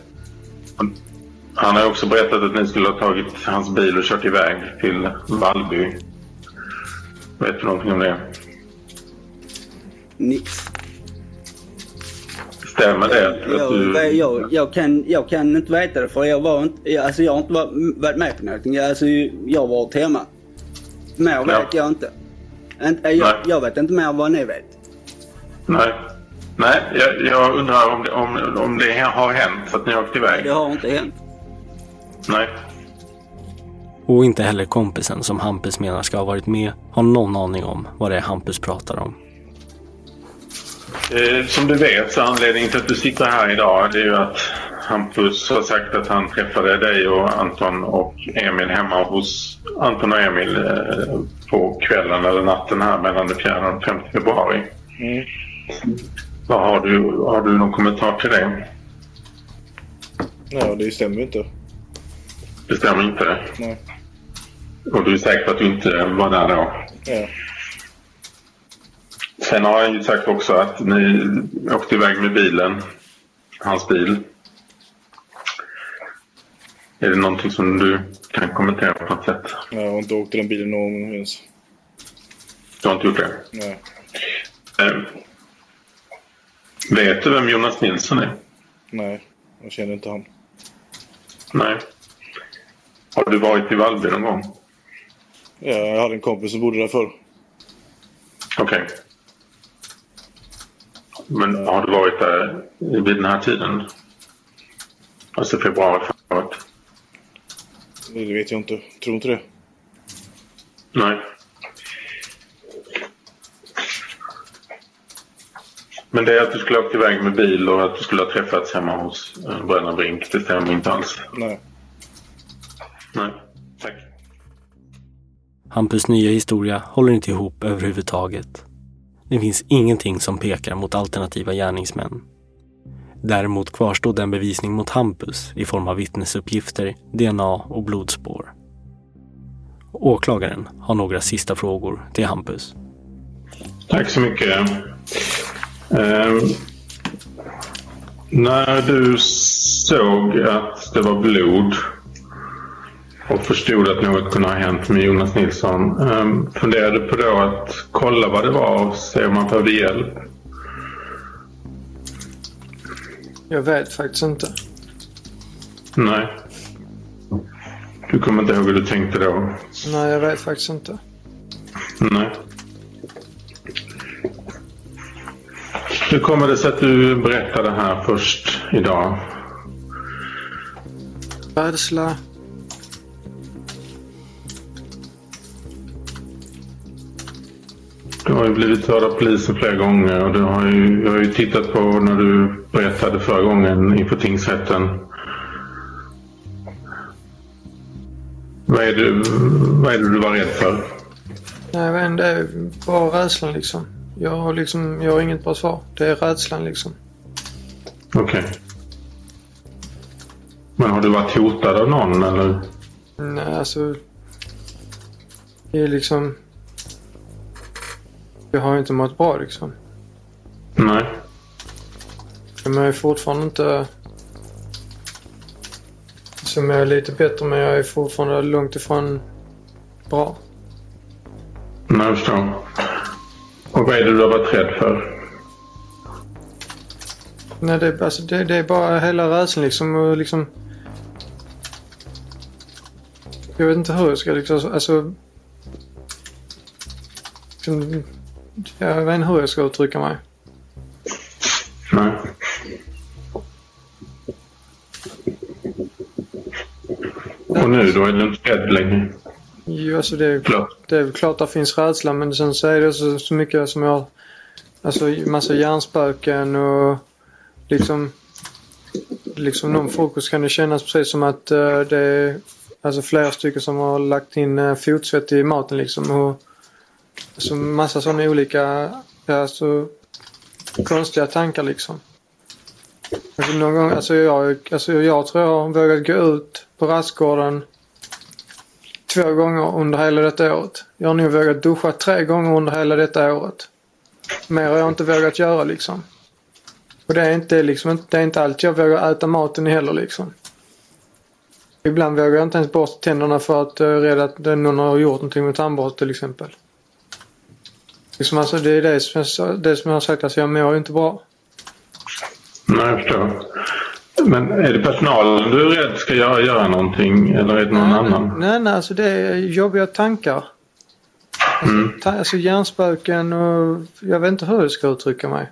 Han har också berättat att ni skulle ha tagit hans bil och kört iväg till Vallby. Vet du någonting om det? Nix. Stämmer det? Jag, du... jag, jag, kan, jag kan inte veta det för jag var inte, jag- alltså jag har inte varit, med på någonting. Alltså, jag har varit hemma. Mer vet jag inte. inte jag, jag vet inte mer vad ni vet. Nej. Nej, jag, jag undrar om det, om, om det har hänt att ni har åkt iväg? Det har inte hänt. Nej. Och inte heller kompisen som Hampus menar ska ha varit med har någon aning om vad det är Hampus pratar om. Eh, som du vet så anledningen till att du sitter här idag det är ju att Hampus har sagt att han träffade dig och Anton och Emil hemma hos Anton och Emil eh, på kvällen eller natten här mellan den 4 och den 5 februari. Mm. Vad har, du, har du någon kommentar till det? Nej, det stämmer ju inte. Det stämmer inte. Nej. Och du är säker på att du inte var där då? Ja. Sen har han ju sagt också att ni åkte iväg med bilen. Hans bil. Är det någonting som du kan kommentera på något sätt? Nej, jag har inte åkt i den bilen någon gång ens. Du har inte gjort det? Nej. Eh, vet du vem Jonas Nilsson är? Nej, jag känner inte han. Nej. Har du varit i Vallby någon gång? Ja, jag hade en kompis som bodde där förr. Okej. Men har du varit där vid den här tiden? Alltså februari förra året? Det vet jag inte. Tror inte det. Nej. Men det är att du skulle ha åkt iväg med bil och att du skulle ha träffats hemma hos eh, bröderna Brink, det stämmer inte alls. Nej. Nej. Hampus nya historia håller inte ihop överhuvudtaget. Det finns ingenting som pekar mot alternativa gärningsmän. Däremot kvarstod en bevisning mot Hampus i form av vittnesuppgifter, DNA och blodspår. Åklagaren har några sista frågor till Hampus. Tack så mycket. Eh, när du såg att det var blod och förstod att något kunde ha hänt med Jonas Nilsson. Um, funderade på då att kolla vad det var och se om man behövde hjälp? Jag vet faktiskt inte. Nej. Du kommer inte ihåg hur du tänkte då? Nej, jag vet faktiskt inte. Nej. Hur kommer det sig att du berättade här först idag? Rädsla. Du har ju blivit hörd av polisen flera gånger och du har ju, jag har ju tittat på när du berättade förra gången inför tingsrätten. Vad är, det, vad är det du var rädd för? Nej, men det är bara rädslan liksom. Jag har, liksom, jag har inget bra svar. Det är rädslan liksom. Okej. Okay. Men har du varit hotad av någon eller? Nej, alltså. Det är liksom. Jag har inte mått bra liksom. Nej. Men jag är fortfarande inte... Som jag är lite bättre men jag är fortfarande långt ifrån bra. Nej, jag förstår. Och vad är det du har varit rädd för? Nej, det, alltså, det, det är bara hela rädslan liksom. Och liksom jag vet inte hur jag ska liksom, alltså... Liksom, jag vet inte hur jag ska uttrycka mig. Nej. Och nu då? Är du inte rädd längre? Jo, alltså det är, klart. det är klart att det finns rädsla men sen så är det så, så mycket som jag... Alltså massa hjärnspöken och liksom... Liksom någon frukost kan det kännas precis som att uh, det är alltså flera stycken som har lagt in uh, fotsvett i maten liksom. Och, alltså massa sådana olika, alltså konstiga tankar liksom. Alltså någon gång, alltså jag, alltså jag tror jag har vågat gå ut på rastgården två gånger under hela detta året. Jag har nog vågat duscha tre gånger under hela detta året. Mer har jag inte vågat göra liksom. Och det är inte liksom, det är inte allt jag vågar äta maten heller liksom. Ibland vågar jag inte ens borsta tänderna för att jag är rädd att någon har gjort någonting med tandborste till exempel. Liksom alltså det är det som jag, det som jag har sagt, alltså jag mår inte bra. Nej, jag förstår. Men är det personalen du är rädd ska göra, göra någonting eller är det någon nej, annan? Nej, nej, alltså det är jobbiga tankar. Alltså, mm. ta, alltså hjärnspöken och jag vet inte hur jag ska uttrycka mig.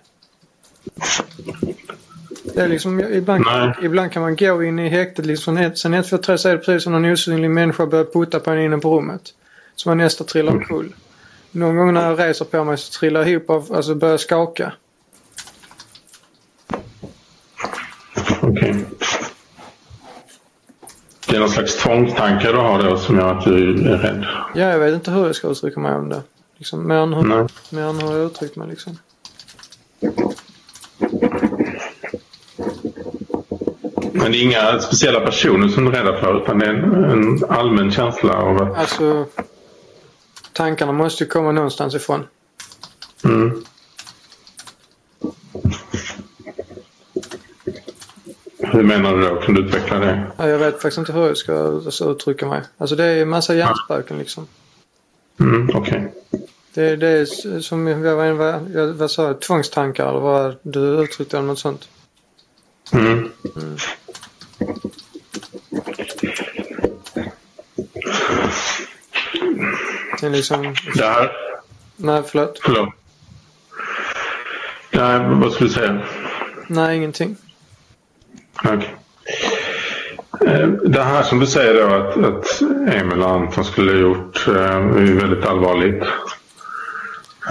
Det är liksom, ibland, ibland kan man gå in i häktet liksom, sen ett, för tre så är det precis som en osynlig människa börjar putta på en inne på rummet. Så man nästan trillar omkull. Mm. Någon gång när jag reser på mig så trillar jag ihop av, alltså börjar skaka. Okej. Okay. Det är någon slags tvångstankar du har då som gör att du är rädd? Ja, jag vet inte hur jag ska uttrycka mig om det. Liksom, mer, än hur, mer än hur jag uttryckt mig liksom. Men det är inga speciella personer som du är rädda för utan det är en, en allmän känsla av att... Alltså, tankarna måste ju komma någonstans ifrån. Mm. Hur menar du då? Kan du utveckla det? Ja, jag vet faktiskt inte hur jag ska alltså, uttrycka mig. Alltså det är en massa hjärnspöken liksom. Mm, okej. Okay. Det, det är som, vad, vad, vad sa jag, tvångstankar eller vad du uttryckte eller något sånt. Mm. mm. Det liksom... Det här... Nej, förlåt. Förlåt. Nej, vad skulle du säga? Nej, ingenting. Okej. Okay. Det här som du säger då att, att Emil och Anton skulle ha gjort eh, är väldigt allvarligt.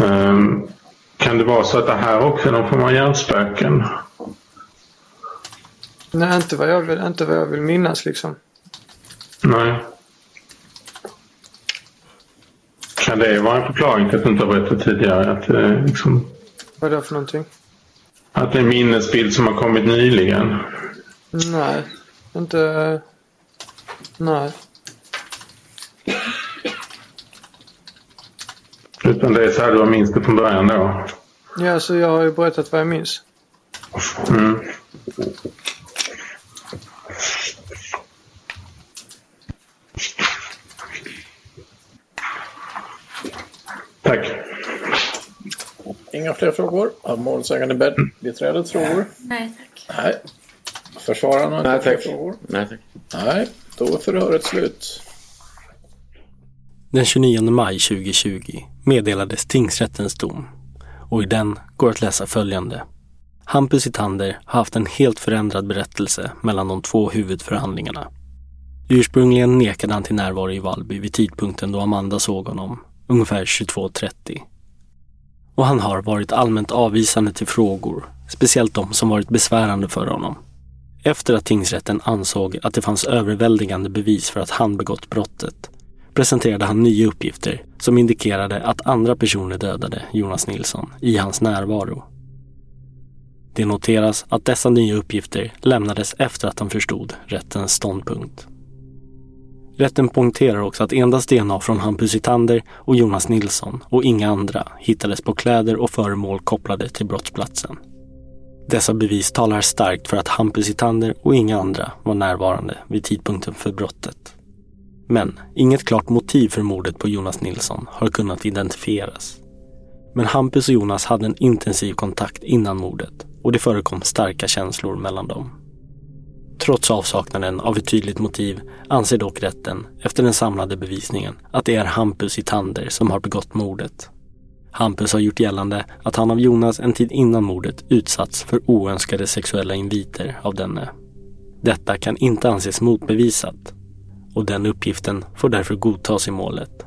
Um, kan det vara så att det här också är någon form av hjärnspöken? Nej, inte vad jag vill, inte vad jag vill minnas liksom. Nej. Kan det vara en förklaring till att du inte har berättat tidigare? Att, eh, liksom... Vad är det för någonting? Att det är en minnesbild som har kommit nyligen? Nej, inte... Nej. Utan det är så här du har minst det från början då? Ja, så jag har ju berättat vad jag minns. Mm. Tack. Inga fler frågor? Har målsägande beträdet frågor? Nej tack. Nej. Försvararen har Nej, inte fler tack. frågor? Nej, tack. Nej, då är förhöret slut. Den 29 maj 2020 meddelades tingsrättens dom och i den går att läsa följande. Hampus Itander har haft en helt förändrad berättelse mellan de två huvudförhandlingarna. Ursprungligen nekade han till närvaro i Vallby vid tidpunkten då Amanda såg honom, ungefär 22.30. Och han har varit allmänt avvisande till frågor, speciellt de som varit besvärande för honom. Efter att tingsrätten ansåg att det fanns överväldigande bevis för att han begått brottet presenterade han nya uppgifter som indikerade att andra personer dödade Jonas Nilsson i hans närvaro. Det noteras att dessa nya uppgifter lämnades efter att han förstod rättens ståndpunkt. Rätten poängterar också att endast DNA från Hampus Itander och Jonas Nilsson och inga andra hittades på kläder och föremål kopplade till brottsplatsen. Dessa bevis talar starkt för att Hampus Itander och inga andra var närvarande vid tidpunkten för brottet. Men inget klart motiv för mordet på Jonas Nilsson har kunnat identifieras. Men Hampus och Jonas hade en intensiv kontakt innan mordet och det förekom starka känslor mellan dem. Trots avsaknaden av ett tydligt motiv anser dock rätten, efter den samlade bevisningen, att det är Hampus Itander som har begått mordet. Hampus har gjort gällande att han av Jonas en tid innan mordet utsatts för oönskade sexuella inviter av denne. Detta kan inte anses motbevisat och den uppgiften får därför godtas i målet.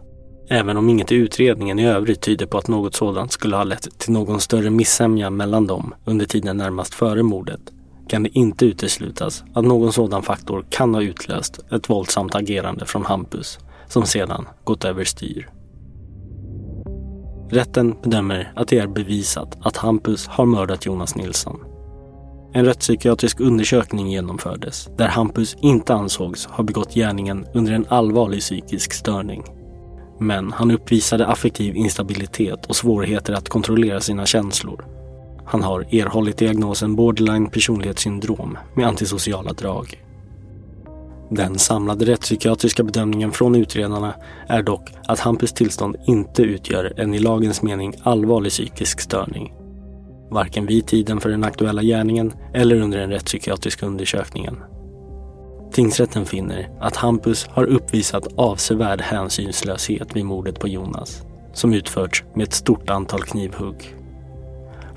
Även om inget i utredningen i övrigt tyder på att något sådant skulle ha lett till någon större missämja mellan dem under tiden närmast före mordet kan det inte uteslutas att någon sådan faktor kan ha utlöst ett våldsamt agerande från Hampus som sedan gått överstyr. Rätten bedömer att det är bevisat att Hampus har mördat Jonas Nilsson. En rättspsykiatrisk undersökning genomfördes där Hampus inte ansågs ha begått gärningen under en allvarlig psykisk störning. Men han uppvisade affektiv instabilitet och svårigheter att kontrollera sina känslor. Han har erhållit diagnosen borderline personlighetssyndrom med antisociala drag. Den samlade rättspsykiatriska bedömningen från utredarna är dock att Hampus tillstånd inte utgör en i lagens mening allvarlig psykisk störning. Varken vid tiden för den aktuella gärningen eller under den rättspsykiatriska undersökningen. Tingsrätten finner att Hampus har uppvisat avsevärd hänsynslöshet vid mordet på Jonas, som utförts med ett stort antal knivhugg.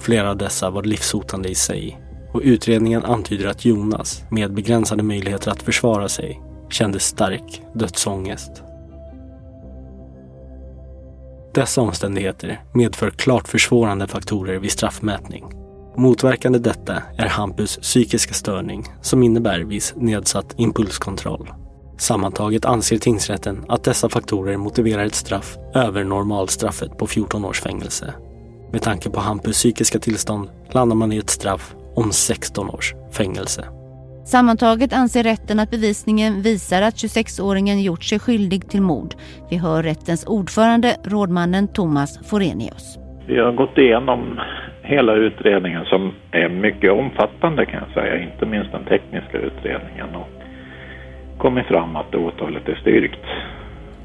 Flera av dessa var livshotande i sig och utredningen antyder att Jonas, med begränsade möjligheter att försvara sig, kände stark dödsångest. Dessa omständigheter medför klart försvårande faktorer vid straffmätning. Motverkande detta är Hampus psykiska störning som innebär viss nedsatt impulskontroll. Sammantaget anser tingsrätten att dessa faktorer motiverar ett straff över normalstraffet på 14 års fängelse. Med tanke på Hampus psykiska tillstånd landar man i ett straff om 16 års fängelse. Sammantaget anser rätten att bevisningen visar att 26-åringen gjort sig skyldig till mord. Vi hör rättens ordförande, rådmannen Thomas Forenius. Vi har gått igenom hela utredningen som är mycket omfattande kan jag säga, inte minst den tekniska utredningen och kommit fram att åtalet är styrkt.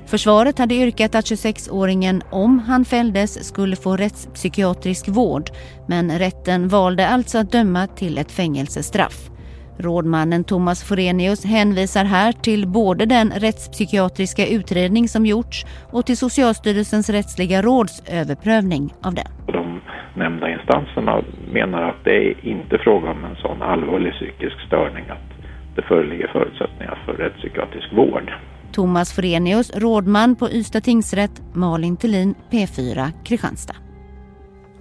Försvaret hade yrkat att 26-åringen, om han fälldes, skulle få rättspsykiatrisk vård. Men rätten valde alltså att döma till ett fängelsestraff. Rådmannen Thomas Forenius hänvisar här till både den rättspsykiatriska utredning som gjorts och till Socialstyrelsens rättsliga råds överprövning av den. De nämnda instanserna menar att det är inte fråga om en sån allvarlig psykisk störning att det föreligger förutsättningar för rättspsykiatrisk vård. Thomas Forenius, rådman på Ystad tingsrätt, Malin Tillin, P4 Kristianstad.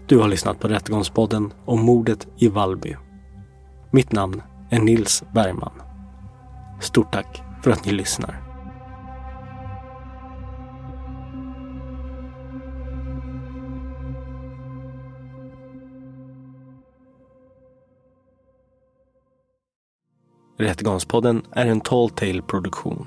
Du har lyssnat på Rättegångspodden om mordet i Vallby. Mitt namn är Nils Bergman. Stort tack för att ni lyssnar. Rättegångspodden är en Tall Tale-produktion